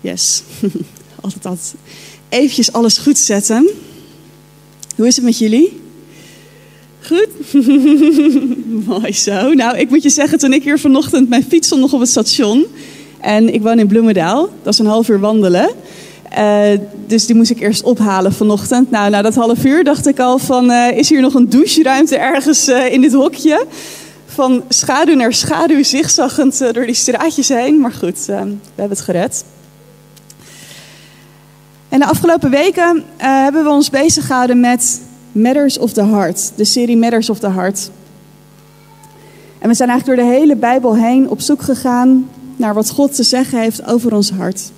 Yes. altijd dat. Eventjes alles goed zetten. Hoe is het met jullie? Goed? Mooi zo. Nou, ik moet je zeggen, toen ik hier vanochtend... Mijn fiets stond nog op het station. En ik woon in Bloemendaal. Dat is een half uur wandelen. Uh, dus die moest ik eerst ophalen vanochtend. Nou, na dat half uur dacht ik al van... Uh, is hier nog een doucheruimte ergens uh, in dit hokje? Van schaduw naar schaduw, zigzaggend door die straatjes heen. Maar goed, we hebben het gered. En de afgelopen weken hebben we ons bezig gehouden met Matters of the Heart. De serie Matters of the Heart. En we zijn eigenlijk door de hele Bijbel heen op zoek gegaan naar wat God te zeggen heeft over ons hart.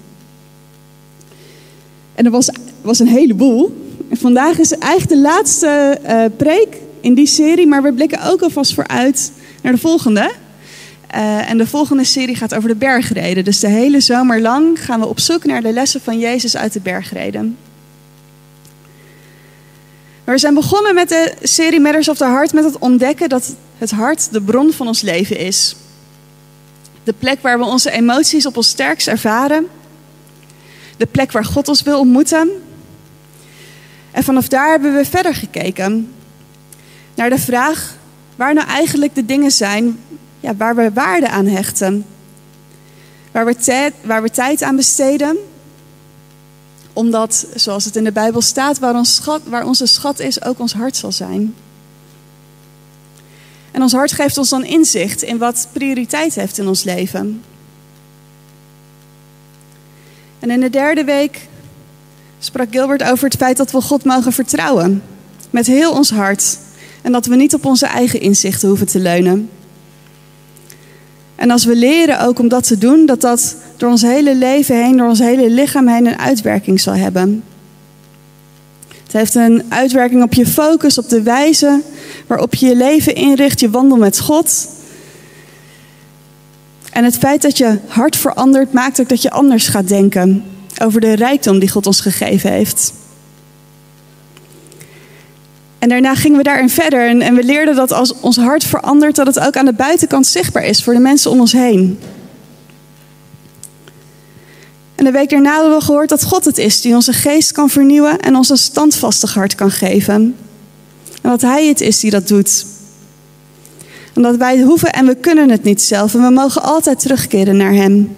En er was, was een heleboel. En vandaag is eigenlijk de laatste uh, preek in die serie, maar we blikken ook alvast vooruit naar de volgende. Uh, en de volgende serie gaat over de bergreden. Dus de hele zomer lang gaan we op zoek naar de lessen van Jezus uit de bergreden. We zijn begonnen met de serie Matters of the Heart met het ontdekken dat het hart de bron van ons leven is. De plek waar we onze emoties op ons sterkst ervaren. De plek waar God ons wil ontmoeten. En vanaf daar hebben we verder gekeken naar de vraag waar nou eigenlijk de dingen zijn ja, waar we waarde aan hechten. Waar we, waar we tijd aan besteden. Omdat, zoals het in de Bijbel staat, waar, schat, waar onze schat is, ook ons hart zal zijn. En ons hart geeft ons dan inzicht in wat prioriteit heeft in ons leven. En in de derde week sprak Gilbert over het feit dat we God mogen vertrouwen. Met heel ons hart. En dat we niet op onze eigen inzichten hoeven te leunen. En als we leren ook om dat te doen, dat dat door ons hele leven heen, door ons hele lichaam heen een uitwerking zal hebben. Het heeft een uitwerking op je focus, op de wijze waarop je je leven inricht, je wandel met God. En het feit dat je hart verandert, maakt ook dat je anders gaat denken over de rijkdom die God ons gegeven heeft. En daarna gingen we daarin verder en, en we leerden dat als ons hart verandert, dat het ook aan de buitenkant zichtbaar is voor de mensen om ons heen. En de week daarna hadden we gehoord dat God het is die onze geest kan vernieuwen en ons een standvastig hart kan geven. En dat Hij het is die dat doet. En dat wij hoeven en we kunnen het niet zelf en we mogen altijd terugkeren naar Hem.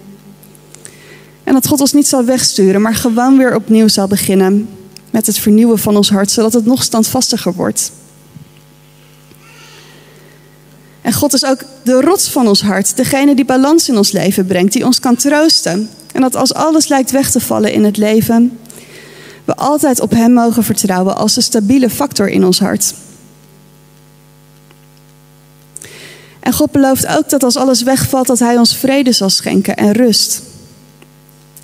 En dat God ons niet zal wegsturen, maar gewoon weer opnieuw zal beginnen met het vernieuwen van ons hart, zodat het nog standvastiger wordt. En God is ook de rots van ons hart, degene die balans in ons leven brengt, die ons kan troosten. En dat als alles lijkt weg te vallen in het leven, we altijd op Hem mogen vertrouwen als een stabiele factor in ons hart. En God belooft ook dat als alles wegvalt, dat Hij ons vrede zal schenken en rust.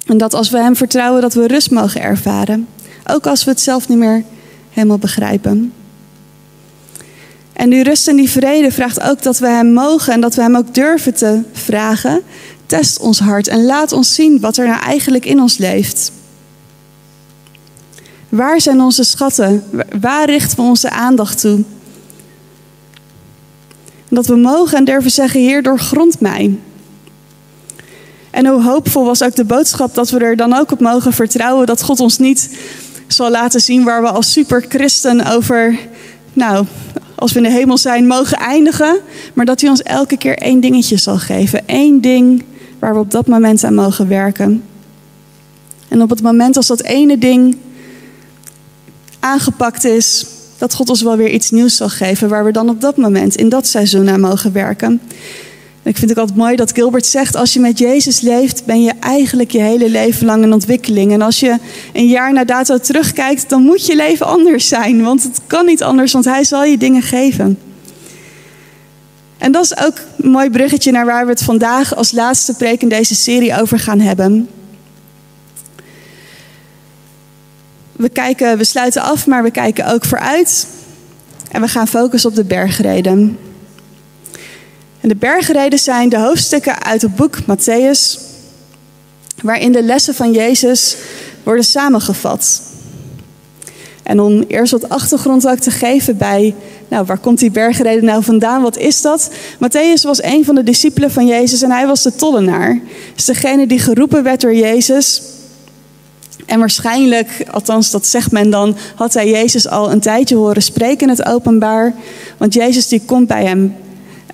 En dat als we Hem vertrouwen, dat we rust mogen ervaren. Ook als we het zelf niet meer helemaal begrijpen. En die rust en die vrede vraagt ook dat we Hem mogen en dat we Hem ook durven te vragen. Test ons hart en laat ons zien wat er nou eigenlijk in ons leeft. Waar zijn onze schatten? Waar richten we onze aandacht toe? Dat we mogen en durven zeggen, Heer, doorgrond mij. En hoe hoopvol was ook de boodschap dat we er dan ook op mogen vertrouwen dat God ons niet zal laten zien waar we als superchristen over, nou, als we in de hemel zijn, mogen eindigen. Maar dat hij ons elke keer één dingetje zal geven. Eén ding waar we op dat moment aan mogen werken. En op het moment als dat ene ding aangepakt is, dat God ons wel weer iets nieuws zal geven, waar we dan op dat moment, in dat seizoen aan mogen werken. Ik vind het altijd mooi dat Gilbert zegt: als je met Jezus leeft, ben je eigenlijk je hele leven lang in ontwikkeling. En als je een jaar na dato terugkijkt, dan moet je leven anders zijn. Want het kan niet anders, want Hij zal je dingen geven. En dat is ook een mooi bruggetje naar waar we het vandaag als laatste preek in deze serie over gaan hebben. We, kijken, we sluiten af, maar we kijken ook vooruit. En we gaan focussen op de bergreden. En de bergreden zijn de hoofdstukken uit het boek Matthäus, waarin de lessen van Jezus worden samengevat. En om eerst wat achtergrond ook te geven bij, nou, waar komt die bergreden nou vandaan? Wat is dat? Matthäus was een van de discipelen van Jezus en hij was de tollenaar. Dus degene die geroepen werd door Jezus En waarschijnlijk, althans dat zegt men dan, had hij Jezus al een tijdje horen spreken in het openbaar. Want Jezus die komt bij hem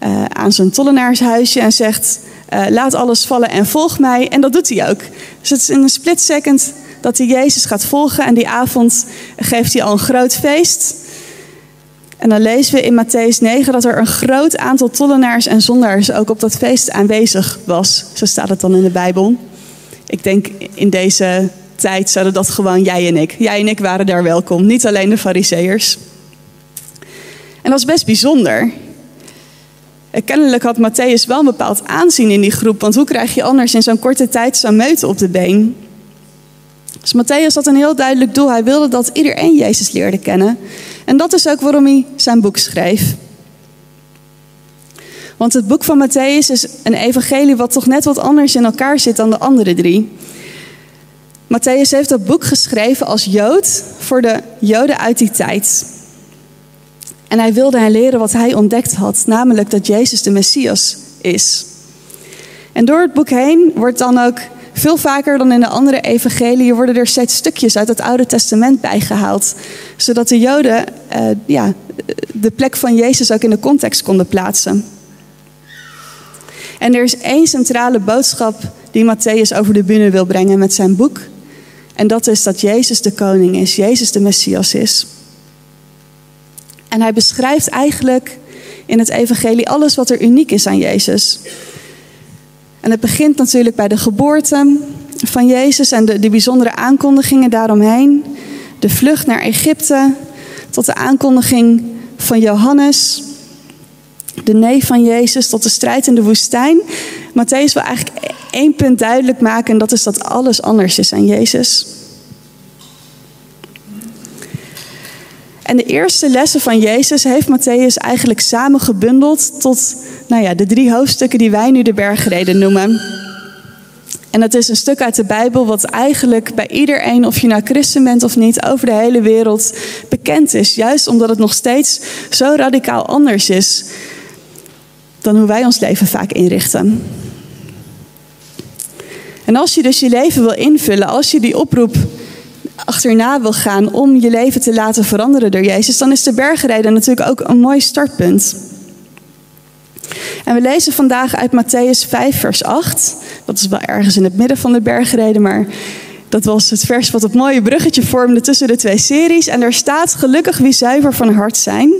uh, aan zijn tollenaarshuisje en zegt, uh, laat alles vallen en volg mij. En dat doet hij ook. Dus het is in een split second dat hij Jezus gaat volgen. En die avond geeft hij al een groot feest. En dan lezen we in Matthäus 9 dat er een groot aantal tollenaars en zondaars ook op dat feest aanwezig was. Zo staat het dan in de Bijbel. Ik denk in deze tijd zouden dat gewoon jij en ik. Jij en ik waren daar welkom, niet alleen de Fariseërs. En dat is best bijzonder. Kennelijk had Matthäus wel een bepaald aanzien in die groep, want hoe krijg je anders in zo'n korte tijd zo'n meute op de been? Dus Matthäus had een heel duidelijk doel. Hij wilde dat iedereen Jezus leerde kennen. En dat is ook waarom hij zijn boek schreef. Want het boek van Matthäus is een evangelie wat toch net wat anders in elkaar zit dan de andere drie. Matthäus heeft dat boek geschreven als Jood voor de Joden uit die tijd. En hij wilde hen leren wat hij ontdekt had, namelijk dat Jezus de Messias is. En door het boek heen wordt dan ook veel vaker dan in de andere evangeliën worden er steeds stukjes uit het Oude Testament bijgehaald, zodat de Joden uh, ja, de plek van Jezus ook in de context konden plaatsen. En er is één centrale boodschap die Matthäus over de bühne wil brengen met zijn boek. En dat is dat Jezus de koning is, Jezus de Messias is. En hij beschrijft eigenlijk in het evangelie alles wat er uniek is aan Jezus. En het begint natuurlijk bij de geboorte van Jezus en de, de bijzondere aankondigingen daaromheen. De vlucht naar Egypte tot de aankondiging van Johannes. De neef van Jezus tot de strijd in de woestijn. Matthäus wil eigenlijk één punt duidelijk maken en dat is dat alles anders is aan Jezus. En de eerste lessen van Jezus heeft Matthäus eigenlijk samengebundeld tot nou ja, de drie hoofdstukken die wij nu de bergreden noemen. En dat is een stuk uit de Bijbel wat eigenlijk bij iedereen, of je nou christen bent of niet, over de hele wereld bekend is. Juist omdat het nog steeds zo radicaal anders is dan hoe wij ons leven vaak inrichten. En als je dus je leven wil invullen, als je die oproep achterna wil gaan om je leven te laten veranderen door Jezus, dan is de bergrijden natuurlijk ook een mooi startpunt. En we lezen vandaag uit Matthäus 5, vers 8. Dat is wel ergens in het midden van de bergreden, maar dat was het vers wat het mooie bruggetje vormde tussen de twee series. En daar staat: Gelukkig wie zuiver van hart zijn,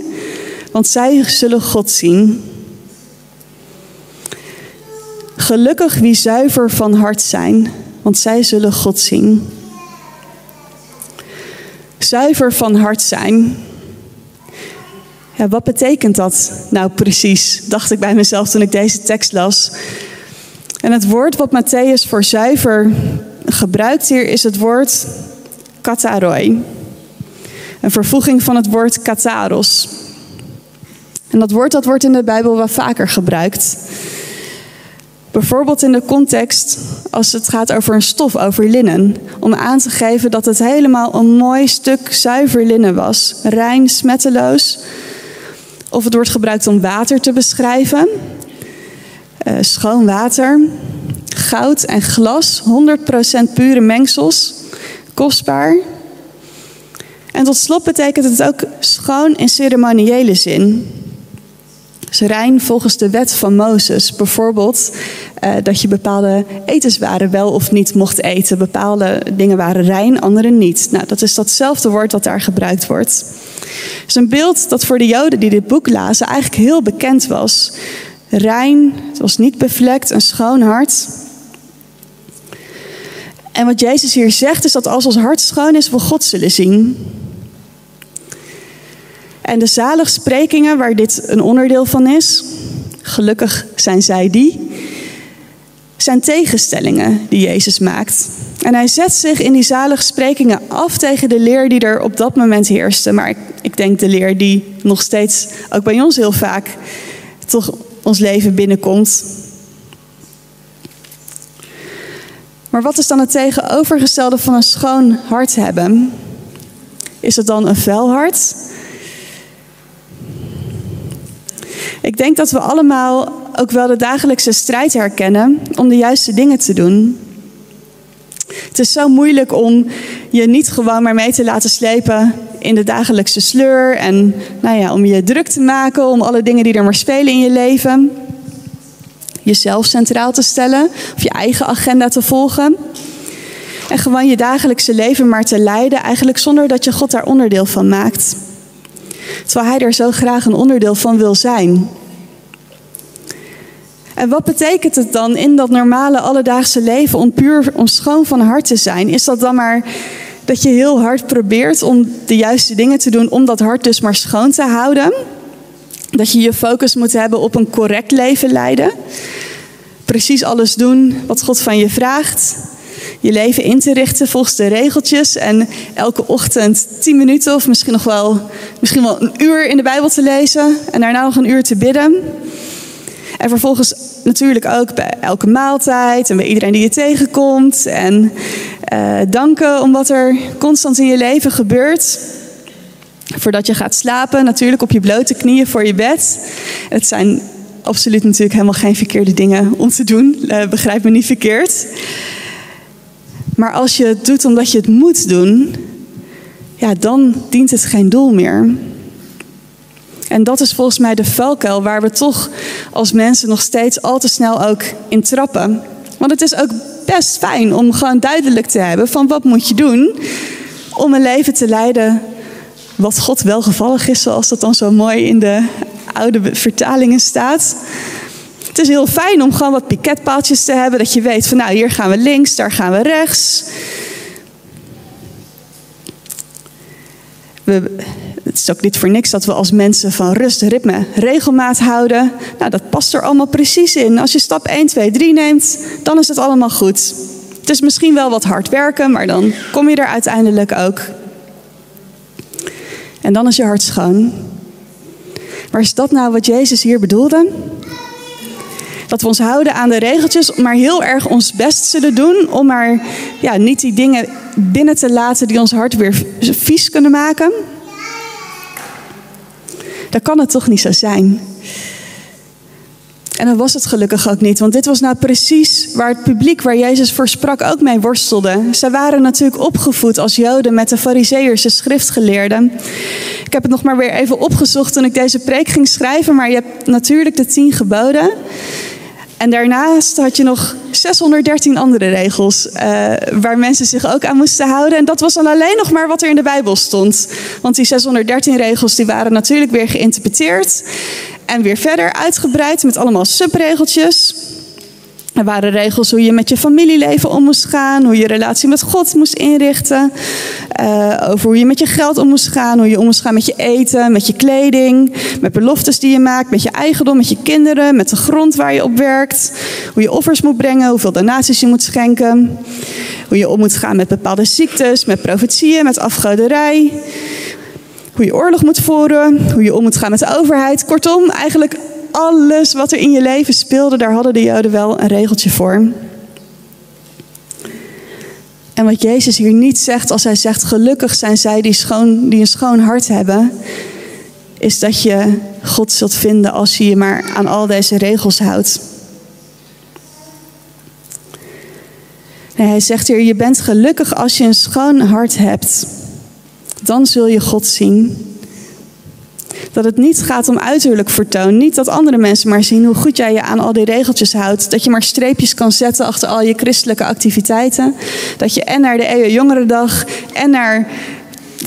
want zij zullen God zien. Gelukkig wie zuiver van hart zijn, want zij zullen God zien. Zuiver van hart zijn. Ja, wat betekent dat nou precies? Dacht ik bij mezelf toen ik deze tekst las. En het woord wat Matthäus voor zuiver gebruikt hier is het woord kataroi. Een vervoeging van het woord kataros. En dat woord dat wordt in de Bijbel wel vaker gebruikt. Bijvoorbeeld in de context als het gaat over een stof, over linnen. Om aan te geven dat het helemaal een mooi stuk zuiver linnen was. Rein, smetteloos. Of het wordt gebruikt om water te beschrijven. Uh, schoon water. Goud en glas. 100% pure mengsels. Kostbaar. En tot slot betekent het ook schoon in ceremoniële zin. Dus rein volgens de wet van Mozes. Bijvoorbeeld uh, dat je bepaalde etenswaren wel of niet mocht eten. Bepaalde dingen waren rein, andere niet. Nou, dat is datzelfde woord dat daar gebruikt wordt. Het is een beeld dat voor de Joden die dit boek lazen eigenlijk heel bekend was. Rein, het was niet bevlekt, een schoon hart. En wat Jezus hier zegt is dat als ons hart schoon is, we God zullen zien. En de zaligsprekingen, waar dit een onderdeel van is, gelukkig zijn zij die, zijn tegenstellingen die Jezus maakt. En hij zet zich in die zaligsprekingen af tegen de leer die er op dat moment heerste. Maar ik, ik denk de leer die nog steeds, ook bij ons heel vaak, toch ons leven binnenkomt. Maar wat is dan het tegenovergestelde van een schoon hart hebben? Is het dan een vuil hart? Ik denk dat we allemaal ook wel de dagelijkse strijd herkennen om de juiste dingen te doen. Het is zo moeilijk om je niet gewoon maar mee te laten slepen in de dagelijkse sleur. En nou ja, om je druk te maken om alle dingen die er maar spelen in je leven. Jezelf centraal te stellen of je eigen agenda te volgen. En gewoon je dagelijkse leven maar te leiden, eigenlijk zonder dat je God daar onderdeel van maakt. Terwijl Hij er zo graag een onderdeel van wil zijn. En wat betekent het dan in dat normale alledaagse leven om puur, om schoon van hart te zijn? Is dat dan maar dat je heel hard probeert om de juiste dingen te doen om dat hart dus maar schoon te houden? Dat je je focus moet hebben op een correct leven leiden? Precies alles doen wat God van je vraagt? Je leven in te richten volgens de regeltjes en elke ochtend tien minuten of misschien nog wel, misschien wel een uur in de Bijbel te lezen en daarna nog een uur te bidden? En vervolgens natuurlijk ook bij elke maaltijd en bij iedereen die je tegenkomt. En uh, danken om wat er constant in je leven gebeurt. Voordat je gaat slapen, natuurlijk op je blote knieën voor je bed. Het zijn absoluut natuurlijk helemaal geen verkeerde dingen om te doen. Uh, begrijp me niet verkeerd. Maar als je het doet omdat je het moet doen, ja, dan dient het geen doel meer. En dat is volgens mij de valkuil waar we toch als mensen nog steeds al te snel ook in trappen. Want het is ook best fijn om gewoon duidelijk te hebben van wat moet je doen om een leven te leiden wat God welgevallig is, zoals dat dan zo mooi in de oude vertalingen staat. Het is heel fijn om gewoon wat piketpaaltjes te hebben, dat je weet van nou hier gaan we links, daar gaan we rechts. We, het is ook niet voor niks dat we als mensen van rust, ritme, regelmaat houden. Nou, dat past er allemaal precies in. Als je stap 1, 2, 3 neemt, dan is het allemaal goed. Het is misschien wel wat hard werken, maar dan kom je er uiteindelijk ook. En dan is je hart schoon. Maar is dat nou wat Jezus hier bedoelde? Dat we ons houden aan de regeltjes, maar heel erg ons best zullen doen om maar ja, niet die dingen binnen te laten die ons hart weer vies kunnen maken. Dan kan het toch niet zo zijn. En dan was het gelukkig ook niet, want dit was nou precies waar het publiek waar Jezus voor sprak ook mee worstelde. Ze waren natuurlijk opgevoed als Joden met de Fariseërs, de schriftgeleerden. Ik heb het nog maar weer even opgezocht toen ik deze preek ging schrijven, maar je hebt natuurlijk de tien geboden. En daarnaast had je nog 613 andere regels uh, waar mensen zich ook aan moesten houden. En dat was dan alleen nog maar wat er in de Bijbel stond. Want die 613 regels die waren natuurlijk weer geïnterpreteerd en weer verder uitgebreid met allemaal subregeltjes. Er waren regels hoe je met je familieleven om moest gaan, hoe je relatie met God moest inrichten, uh, over hoe je met je geld om moest gaan, hoe je om moest gaan met je eten, met je kleding, met beloftes die je maakt, met je eigendom, met je kinderen, met de grond waar je op werkt, hoe je offers moet brengen, hoeveel donaties je moet schenken, hoe je om moet gaan met bepaalde ziektes, met profetieën, met afgoderij, hoe je oorlog moet voeren, hoe je om moet gaan met de overheid. Kortom, eigenlijk alles wat er in je leven speelde, daar hadden de Joden wel een regeltje voor. En wat Jezus hier niet zegt als hij zegt: gelukkig zijn zij die, schoon, die een schoon hart hebben, is dat je God zult vinden als je je maar aan al deze regels houdt. Hij zegt hier: je bent gelukkig als je een schoon hart hebt. Dan zul je God zien. Dat het niet gaat om uiterlijk vertoon. Niet dat andere mensen maar zien hoe goed jij je aan al die regeltjes houdt. Dat je maar streepjes kan zetten achter al je christelijke activiteiten. Dat je en naar de EO Jongerendag en naar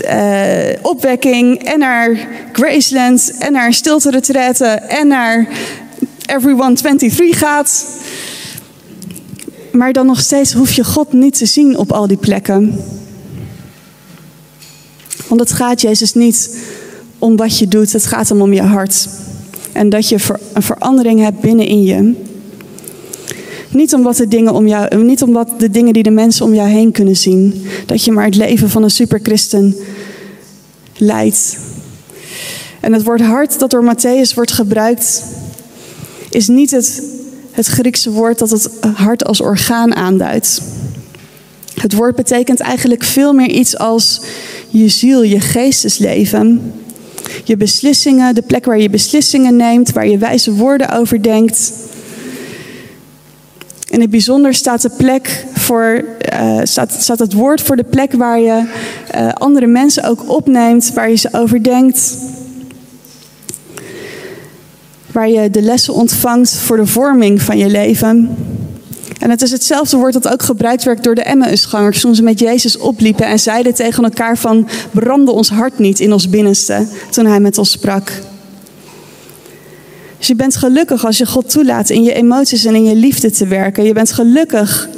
uh, opwekking en naar Graceland en naar stilte en naar Everyone 23 gaat. Maar dan nog steeds hoef je God niet te zien op al die plekken. Want het gaat Jezus niet om wat je doet. Het gaat om je hart. En dat je een verandering hebt binnenin je. Niet omdat de dingen om jou, niet omdat de dingen die de mensen om jou heen kunnen zien. Dat je maar het leven van een superchristen leidt. En het woord hart dat door Matthäus wordt gebruikt, is niet het, het Griekse woord dat het hart als orgaan aanduidt. Het woord betekent eigenlijk veel meer iets als je ziel, je geestesleven. Je beslissingen, de plek waar je beslissingen neemt, waar je wijze woorden over denkt. In het bijzonder staat de plek voor, uh, staat, staat het woord voor de plek waar je uh, andere mensen ook opneemt, waar je ze overdenkt. Waar je de lessen ontvangt voor de vorming van je leven. En het is hetzelfde woord dat ook gebruikt werd door de Emmausgangers toen ze met Jezus opliepen en zeiden tegen elkaar van brandde ons hart niet in ons binnenste toen hij met ons sprak. Dus je bent gelukkig als je God toelaat in je emoties en in je liefde te werken. Je bent gelukkig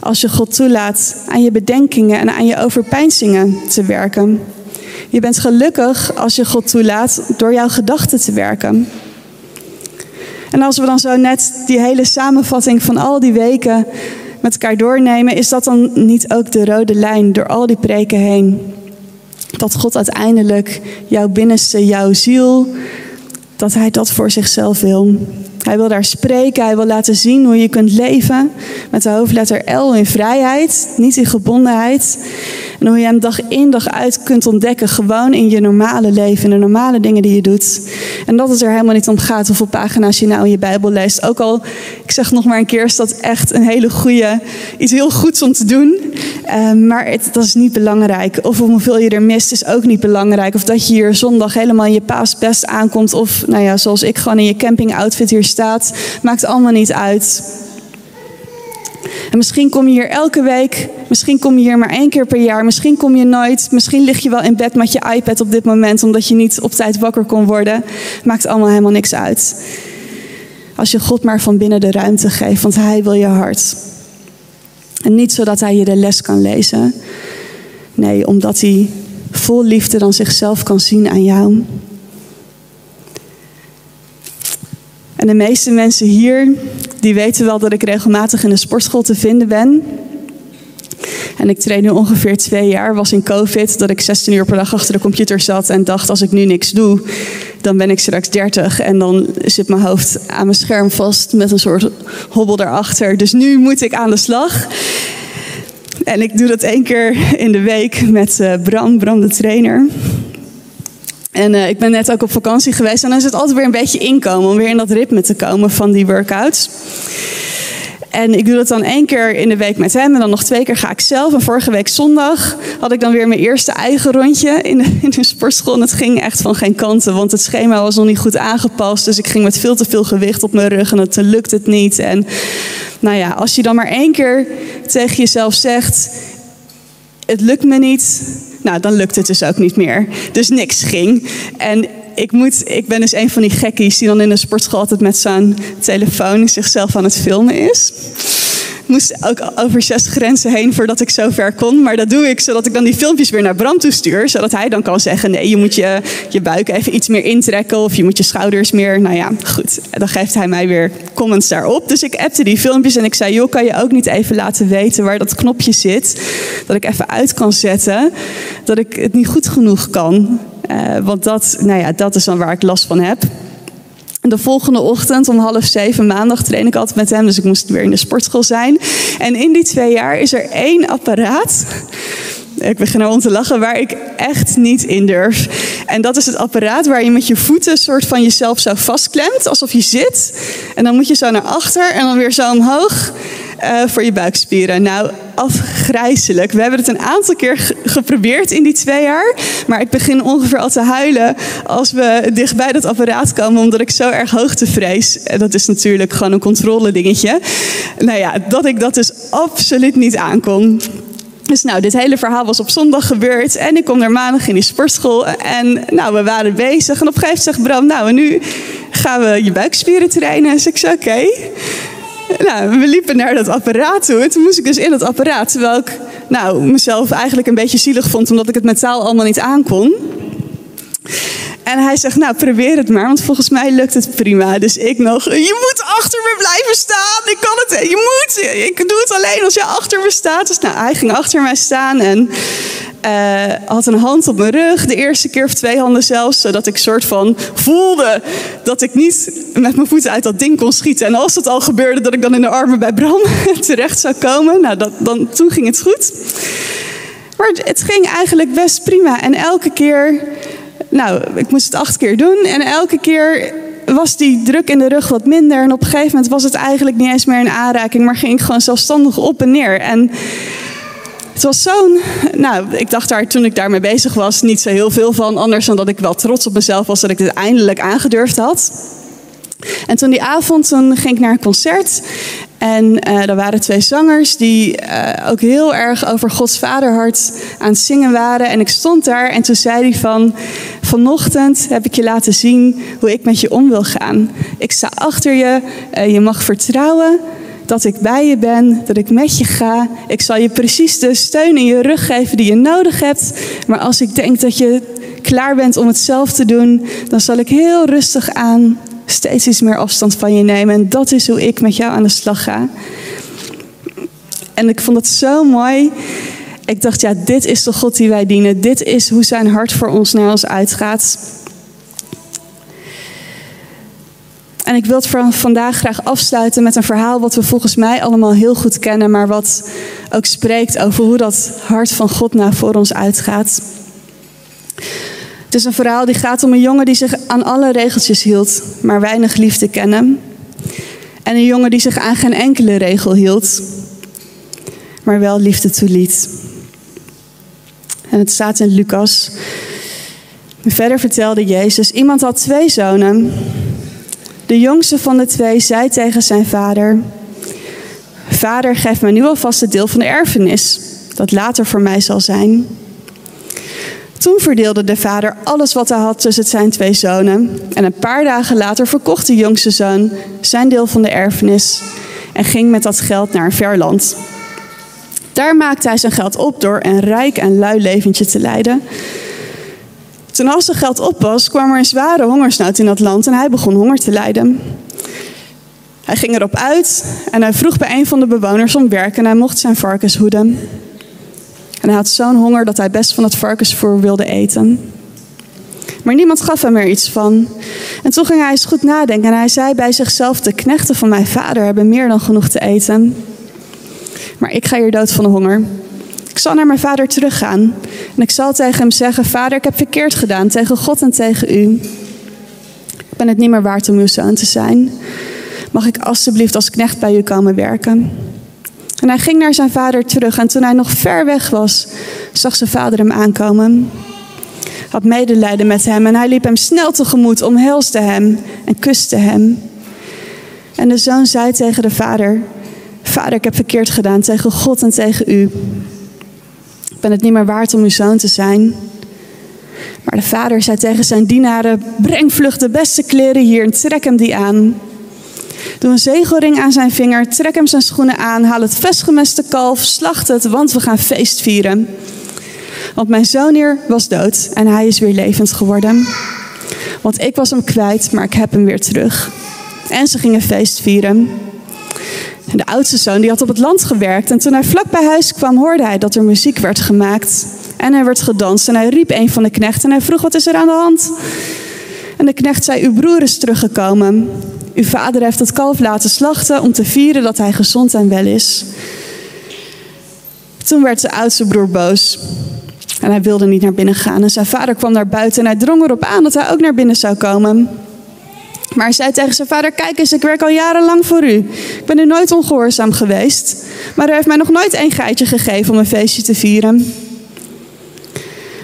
als je God toelaat aan je bedenkingen en aan je overpeinzingen te werken. Je bent gelukkig als je God toelaat door jouw gedachten te werken. En als we dan zo net die hele samenvatting van al die weken met elkaar doornemen, is dat dan niet ook de rode lijn door al die preken heen? Dat God uiteindelijk jouw binnenste, jouw ziel, dat Hij dat voor zichzelf wil. Hij wil daar spreken, hij wil laten zien hoe je kunt leven met de hoofdletter L in vrijheid, niet in gebondenheid. En hoe je hem dag in dag uit kunt ontdekken, gewoon in je normale leven, in de normale dingen die je doet. En dat het er helemaal niet om gaat hoeveel pagina's je nou in je Bijbel leest. Ook al, ik zeg nog maar een keer, is dat echt een hele goede, iets heel goeds om te doen. Uh, maar het, dat is niet belangrijk. Of hoeveel je er mist is ook niet belangrijk. Of dat je hier zondag helemaal in je paasbest aankomt. Of, nou ja, zoals ik gewoon in je campingoutfit hier staat. Maakt allemaal niet uit. En misschien kom je hier elke week, misschien kom je hier maar één keer per jaar, misschien kom je nooit, misschien lig je wel in bed met je iPad op dit moment omdat je niet op tijd wakker kon worden. Maakt allemaal helemaal niks uit. Als je God maar van binnen de ruimte geeft, want Hij wil je hart. En niet zodat Hij je de les kan lezen. Nee, omdat Hij vol liefde dan zichzelf kan zien aan jou. En de meeste mensen hier, die weten wel dat ik regelmatig in de sportschool te vinden ben. En ik train nu ongeveer twee jaar. Was in COVID dat ik 16 uur per dag achter de computer zat en dacht: als ik nu niks doe, dan ben ik straks 30 en dan zit mijn hoofd aan mijn scherm vast met een soort hobbel daarachter. Dus nu moet ik aan de slag. En ik doe dat één keer in de week met eh, Bram, Bram de trainer. En uh, ik ben net ook op vakantie geweest en dan is het altijd weer een beetje inkomen om weer in dat ritme te komen van die workouts. En ik doe dat dan één keer in de week met hem en dan nog twee keer ga ik zelf. En vorige week zondag had ik dan weer mijn eerste eigen rondje in de, in de sportschool. En het ging echt van geen kanten, want het schema was nog niet goed aangepast. Dus ik ging met veel te veel gewicht op mijn rug en het lukt het niet. En nou ja, als je dan maar één keer tegen jezelf zegt, het lukt me niet, nou, dan lukt het dus ook niet meer. Dus niks ging. En ik, moet, ik ben dus een van die gekkies die dan in de sportschool altijd met zo'n telefoon zichzelf aan het filmen is moest ook over zes grenzen heen voordat ik zo ver kon. Maar dat doe ik zodat ik dan die filmpjes weer naar Bram toe stuur. Zodat hij dan kan zeggen: nee, je moet je, je buik even iets meer intrekken. Of je moet je schouders meer. Nou ja, goed. Dan geeft hij mij weer comments daarop. Dus ik appte die filmpjes en ik zei: joh, kan je ook niet even laten weten waar dat knopje zit? Dat ik even uit kan zetten. Dat ik het niet goed genoeg kan. Uh, want dat, nou ja, dat is dan waar ik last van heb. De volgende ochtend om half zeven maandag train ik altijd met hem. Dus ik moest weer in de sportschool zijn. En in die twee jaar is er één apparaat. Ik begin erom te lachen, waar ik echt niet in durf. En dat is het apparaat waar je met je voeten een soort van jezelf zo vastklemt. Alsof je zit. En dan moet je zo naar achter en dan weer zo omhoog. Uh, voor je buikspieren. Nou, afgrijzelijk. We hebben het een aantal keer geprobeerd in die twee jaar. Maar ik begin ongeveer al te huilen als we dichtbij dat apparaat komen. Omdat ik zo erg hoogte vrees. Dat is natuurlijk gewoon een controle dingetje. Nou ja, dat ik dat dus absoluut niet aankon. Dus nou, dit hele verhaal was op zondag gebeurd. En ik kom er maandag in die sportschool. En nou, we waren bezig. En op een gegeven moment zegt Bram, nou, en nu gaan we je buikspieren trainen. Dus ik zei, oké. Nou, we liepen naar dat apparaat toe. En toen moest ik dus in dat apparaat. Terwijl ik nou, mezelf eigenlijk een beetje zielig vond. Omdat ik het met taal allemaal niet aankon. En hij zegt, nou probeer het maar, want volgens mij lukt het prima. Dus ik nog, je moet achter me blijven staan. Ik kan het, je moet. Ik doe het alleen als je achter me staat. Dus nou, hij ging achter mij staan en uh, had een hand op mijn rug. De eerste keer of twee handen zelfs. Zodat ik soort van voelde dat ik niet met mijn voeten uit dat ding kon schieten. En als dat al gebeurde, dat ik dan in de armen bij Bram terecht zou komen. Nou, dat, dan, toen ging het goed. Maar het ging eigenlijk best prima. En elke keer nou, ik moest het acht keer doen. En elke keer was die druk in de rug wat minder. En op een gegeven moment was het eigenlijk niet eens meer een aanraking, maar ging ik gewoon zelfstandig op en neer. En het was zo'n. Nou, ik dacht daar toen ik daarmee bezig was niet zo heel veel van. Anders dan dat ik wel trots op mezelf was dat ik dit eindelijk aangedurfd had. En toen die avond toen ging ik naar een concert. En uh, er waren twee zangers die uh, ook heel erg over Gods vaderhart aan zingen waren. En ik stond daar en toen zei hij van... Vanochtend heb ik je laten zien hoe ik met je om wil gaan. Ik sta achter je, uh, je mag vertrouwen dat ik bij je ben, dat ik met je ga. Ik zal je precies de steun in je rug geven die je nodig hebt. Maar als ik denk dat je klaar bent om het zelf te doen, dan zal ik heel rustig aan steeds iets meer afstand van je nemen. En dat is hoe ik met jou aan de slag ga. En ik vond het zo mooi. Ik dacht, ja, dit is de God die wij dienen. Dit is hoe zijn hart voor ons naar ons uitgaat. En ik wil het vandaag graag afsluiten met een verhaal wat we volgens mij allemaal heel goed kennen, maar wat ook spreekt over hoe dat hart van God naar voor ons uitgaat. Het is een verhaal die gaat om een jongen die zich aan alle regeltjes hield, maar weinig liefde kennen. En een jongen die zich aan geen enkele regel hield, maar wel liefde toeliet. En het staat in Lucas. Verder vertelde Jezus: Iemand had twee zonen. De jongste van de twee zei tegen zijn vader: Vader, geef mij nu alvast het deel van de erfenis, dat later voor mij zal zijn. Toen verdeelde de vader alles wat hij had tussen zijn twee zonen. En een paar dagen later verkocht de jongste zoon zijn deel van de erfenis en ging met dat geld naar een ver land. Daar maakte hij zijn geld op door een rijk en lui leventje te leiden. Toen al zijn geld op was, kwam er een zware hongersnood in dat land en hij begon honger te lijden. Hij ging erop uit en hij vroeg bij een van de bewoners om werk en hij mocht zijn varkens hoeden. En hij had zo'n honger dat hij best van het varkensvoer wilde eten. Maar niemand gaf hem er iets van. En toen ging hij eens goed nadenken en hij zei bij zichzelf: De knechten van mijn vader hebben meer dan genoeg te eten. Maar ik ga hier dood van de honger. Ik zal naar mijn vader teruggaan. En ik zal tegen hem zeggen: Vader, ik heb verkeerd gedaan tegen God en tegen u. Ik ben het niet meer waard om uw zoon te zijn. Mag ik alstublieft als knecht bij u komen werken? En hij ging naar zijn vader terug. En toen hij nog ver weg was, zag zijn vader hem aankomen. Had medelijden met hem en hij liep hem snel tegemoet, omhelsde hem en kuste hem. En de zoon zei tegen de vader: Vader, ik heb verkeerd gedaan tegen God en tegen u. Ik ben het niet meer waard om uw zoon te zijn. Maar de vader zei tegen zijn dienaren: Breng vlug de beste kleren hier en trek hem die aan. Doe een zegelring aan zijn vinger, trek hem zijn schoenen aan, haal het vestgemeste kalf, slacht het, want we gaan feest vieren. Want mijn zoon hier was dood en hij is weer levend geworden. Want ik was hem kwijt, maar ik heb hem weer terug. En ze gingen feest vieren. De oudste zoon die had op het land gewerkt. En toen hij vlak bij huis kwam, hoorde hij dat er muziek werd gemaakt. En er werd gedanst. En hij riep een van de knechten en hij vroeg: Wat is er aan de hand? En de knecht zei: Uw broer is teruggekomen. Uw vader heeft het kalf laten slachten om te vieren dat hij gezond en wel is. Toen werd de oudste broer boos. En hij wilde niet naar binnen gaan. En zijn vader kwam naar buiten en hij drong erop aan dat hij ook naar binnen zou komen. Maar hij zei tegen zijn vader: Kijk eens, ik werk al jarenlang voor u. Ik ben u nooit ongehoorzaam geweest. Maar u heeft mij nog nooit één geitje gegeven om een feestje te vieren.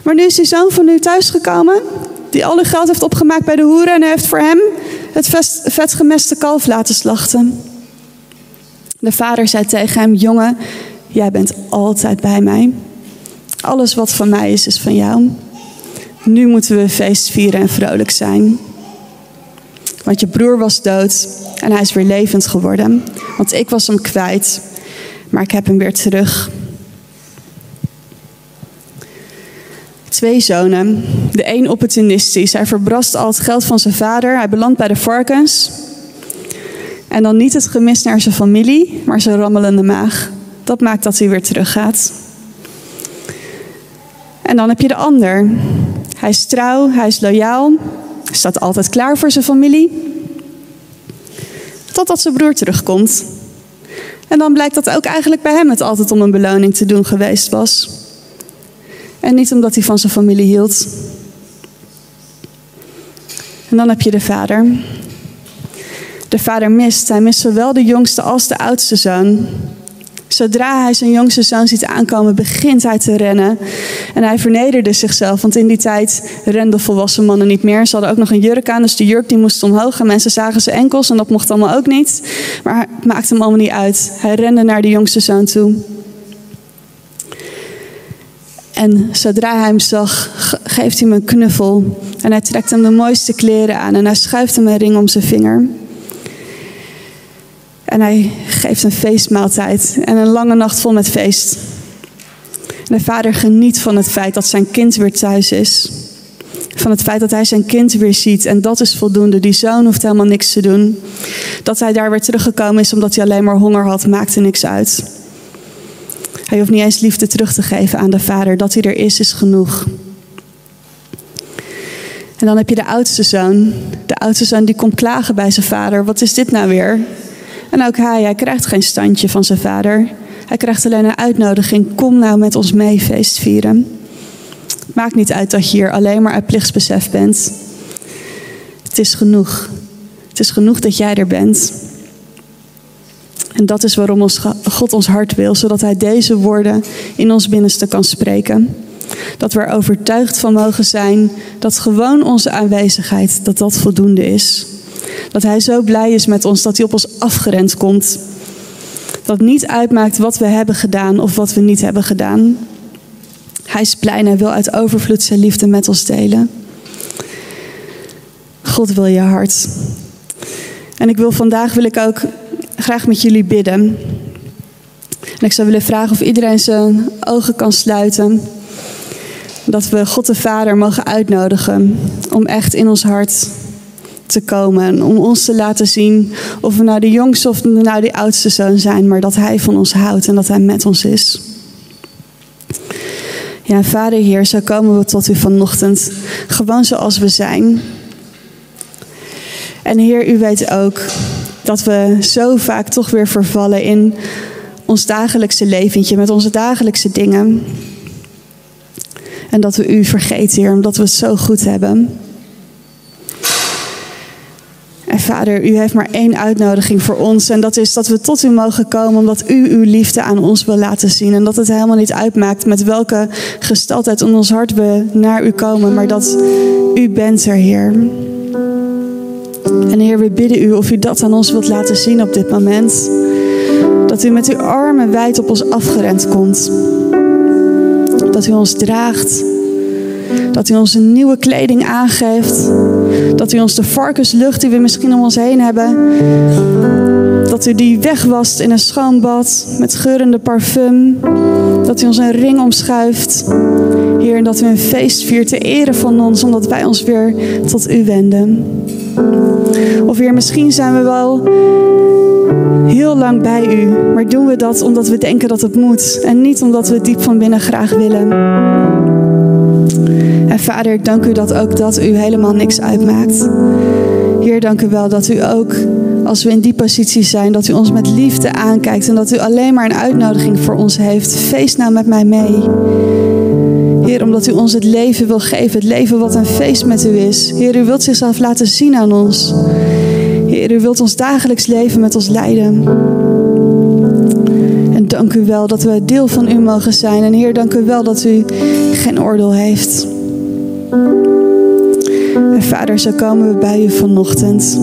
Maar nu is die zoon van u thuisgekomen, die al uw geld heeft opgemaakt bij de hoeren en heeft voor hem het vetgemeste kalf laten slachten. De vader zei tegen hem: Jongen, jij bent altijd bij mij. Alles wat van mij is, is van jou. Nu moeten we feest vieren en vrolijk zijn. Want je broer was dood en hij is weer levend geworden. Want ik was hem kwijt, maar ik heb hem weer terug. Twee zonen. De een opportunistisch. Hij verbrast al het geld van zijn vader. Hij belandt bij de varkens. En dan niet het gemis naar zijn familie, maar zijn rammelende maag. Dat maakt dat hij weer teruggaat. En dan heb je de ander. Hij is trouw, hij is loyaal, staat altijd klaar voor zijn familie. Totdat zijn broer terugkomt. En dan blijkt dat ook eigenlijk bij hem het altijd om een beloning te doen geweest was. En niet omdat hij van zijn familie hield. En dan heb je de vader. de vader mist. Hij mist zowel de jongste als de oudste zoon. Zodra hij zijn jongste zoon ziet aankomen, begint hij te rennen. En hij vernederde zichzelf, want in die tijd renden volwassen mannen niet meer. Ze hadden ook nog een jurk aan, dus de jurk die moest omhoog. En mensen zagen zijn enkels en dat mocht allemaal ook niet. Maar het maakte hem allemaal niet uit. Hij rende naar de jongste zoon toe. En zodra hij hem zag, geeft hij hem een knuffel. En hij trekt hem de mooiste kleren aan en hij schuift hem een ring om zijn vinger. En hij geeft een feestmaaltijd en een lange nacht vol met feest. En de vader geniet van het feit dat zijn kind weer thuis is. Van het feit dat hij zijn kind weer ziet. En dat is voldoende. Die zoon hoeft helemaal niks te doen. Dat hij daar weer teruggekomen is omdat hij alleen maar honger had, maakte niks uit. Hij hoeft niet eens liefde terug te geven aan de vader. Dat hij er is, is genoeg. En dan heb je de oudste zoon. De oudste zoon die komt klagen bij zijn vader. Wat is dit nou weer? En ook hij, hij krijgt geen standje van zijn vader. Hij krijgt alleen een uitnodiging. Kom nou met ons mee feest vieren. Maakt niet uit dat je hier alleen maar uit plichtsbesef bent. Het is genoeg. Het is genoeg dat jij er bent. En dat is waarom ons God ons hart wil, zodat Hij deze woorden in ons binnenste kan spreken. Dat we er overtuigd van mogen zijn dat gewoon onze aanwezigheid, dat dat voldoende is. Dat Hij zo blij is met ons dat Hij op ons afgerend komt. Dat niet uitmaakt wat we hebben gedaan of wat we niet hebben gedaan. Hij is blij en wil uit overvloed zijn liefde met ons delen. God wil je hart. En ik wil vandaag wil ik ook graag met jullie bidden. En ik zou willen vragen of iedereen zijn ogen kan sluiten. Dat we God de Vader mogen uitnodigen om echt in ons hart te komen. En om ons te laten zien of we nou de jongste of nou de oudste zoon zijn. Maar dat Hij van ons houdt en dat Hij met ons is. Ja, Vader Heer, zo komen we tot U vanochtend. Gewoon zoals we zijn. En Heer, U weet ook dat we zo vaak toch weer vervallen in ons dagelijkse leventje, met onze dagelijkse dingen. En dat we u vergeten, Heer, omdat we het zo goed hebben. En Vader, u heeft maar één uitnodiging voor ons. En dat is dat we tot u mogen komen omdat u uw liefde aan ons wil laten zien. En dat het helemaal niet uitmaakt met welke gesteldheid in ons hart we naar u komen. Maar dat u bent er, Heer. En Heer, we bidden u of u dat aan ons wilt laten zien op dit moment. Dat u met uw armen wijd op ons afgerend komt. Dat u ons draagt. Dat u ons een nieuwe kleding aangeeft. Dat u ons de varkenslucht die we misschien om ons heen hebben. Dat u die wegwast in een schoon bad met geurende parfum. Dat u ons een ring omschuift. Heer, en dat u een feest viert ter ere van ons, omdat wij ons weer tot u wenden. Of weer misschien zijn we wel heel lang bij u, maar doen we dat omdat we denken dat het moet en niet omdat we diep van binnen graag willen. Vader, ik dank u dat ook dat u helemaal niks uitmaakt. Heer, dank u wel dat u ook, als we in die positie zijn, dat u ons met liefde aankijkt en dat u alleen maar een uitnodiging voor ons heeft. Feest nou met mij mee. Heer, omdat u ons het leven wil geven. Het leven wat een feest met u is. Heer, u wilt zichzelf laten zien aan ons. Heer, u wilt ons dagelijks leven met ons leiden. En dank u wel dat we deel van u mogen zijn. En Heer, dank u wel dat u geen oordeel heeft. En Vader, zo komen we bij u vanochtend.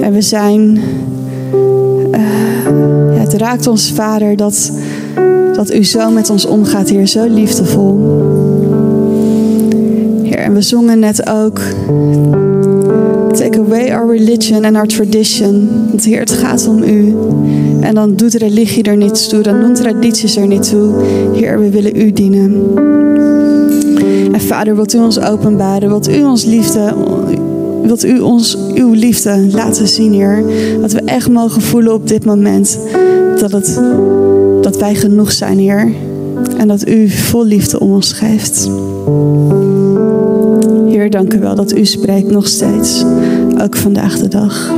En we zijn. Uh, ja, het raakt ons, Vader, dat dat u zo met ons omgaat, Heer, zo liefdevol. Heer, en we zongen net ook. Take away our religion and our tradition. Want Heer, het gaat om u. En dan doet religie er niets toe, dan doen tradities er niet toe. Heer, we willen u dienen. En Vader, wilt u ons openbaren? Wilt u ons liefde, wilt u ons uw liefde laten zien, Heer? Dat we echt mogen voelen op dit moment dat het dat wij genoeg zijn, Heer. En dat u vol liefde om ons geeft. Heer, dank u wel dat u spreekt nog steeds. Ook vandaag de dag.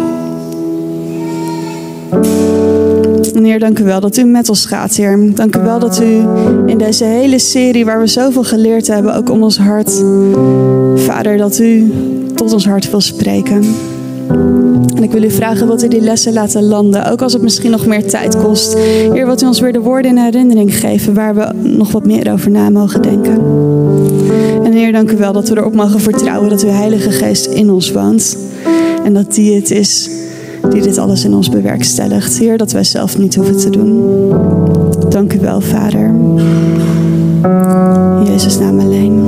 Heer, dank u wel dat u met ons gaat, Heer. Dank u wel dat u in deze hele serie waar we zoveel geleerd hebben, ook om ons hart, Vader, dat u tot ons hart wil spreken. En ik wil u vragen, wilt u die lessen laten landen? Ook als het misschien nog meer tijd kost. Heer, wilt u ons weer de woorden in herinnering geven waar we nog wat meer over na mogen denken? En Heer, dank u wel dat we erop mogen vertrouwen dat uw Heilige Geest in ons woont. En dat die het is die dit alles in ons bewerkstelligt. Heer, dat wij zelf niet hoeven te doen. Dank u wel, Vader. In Jezus' naam alleen.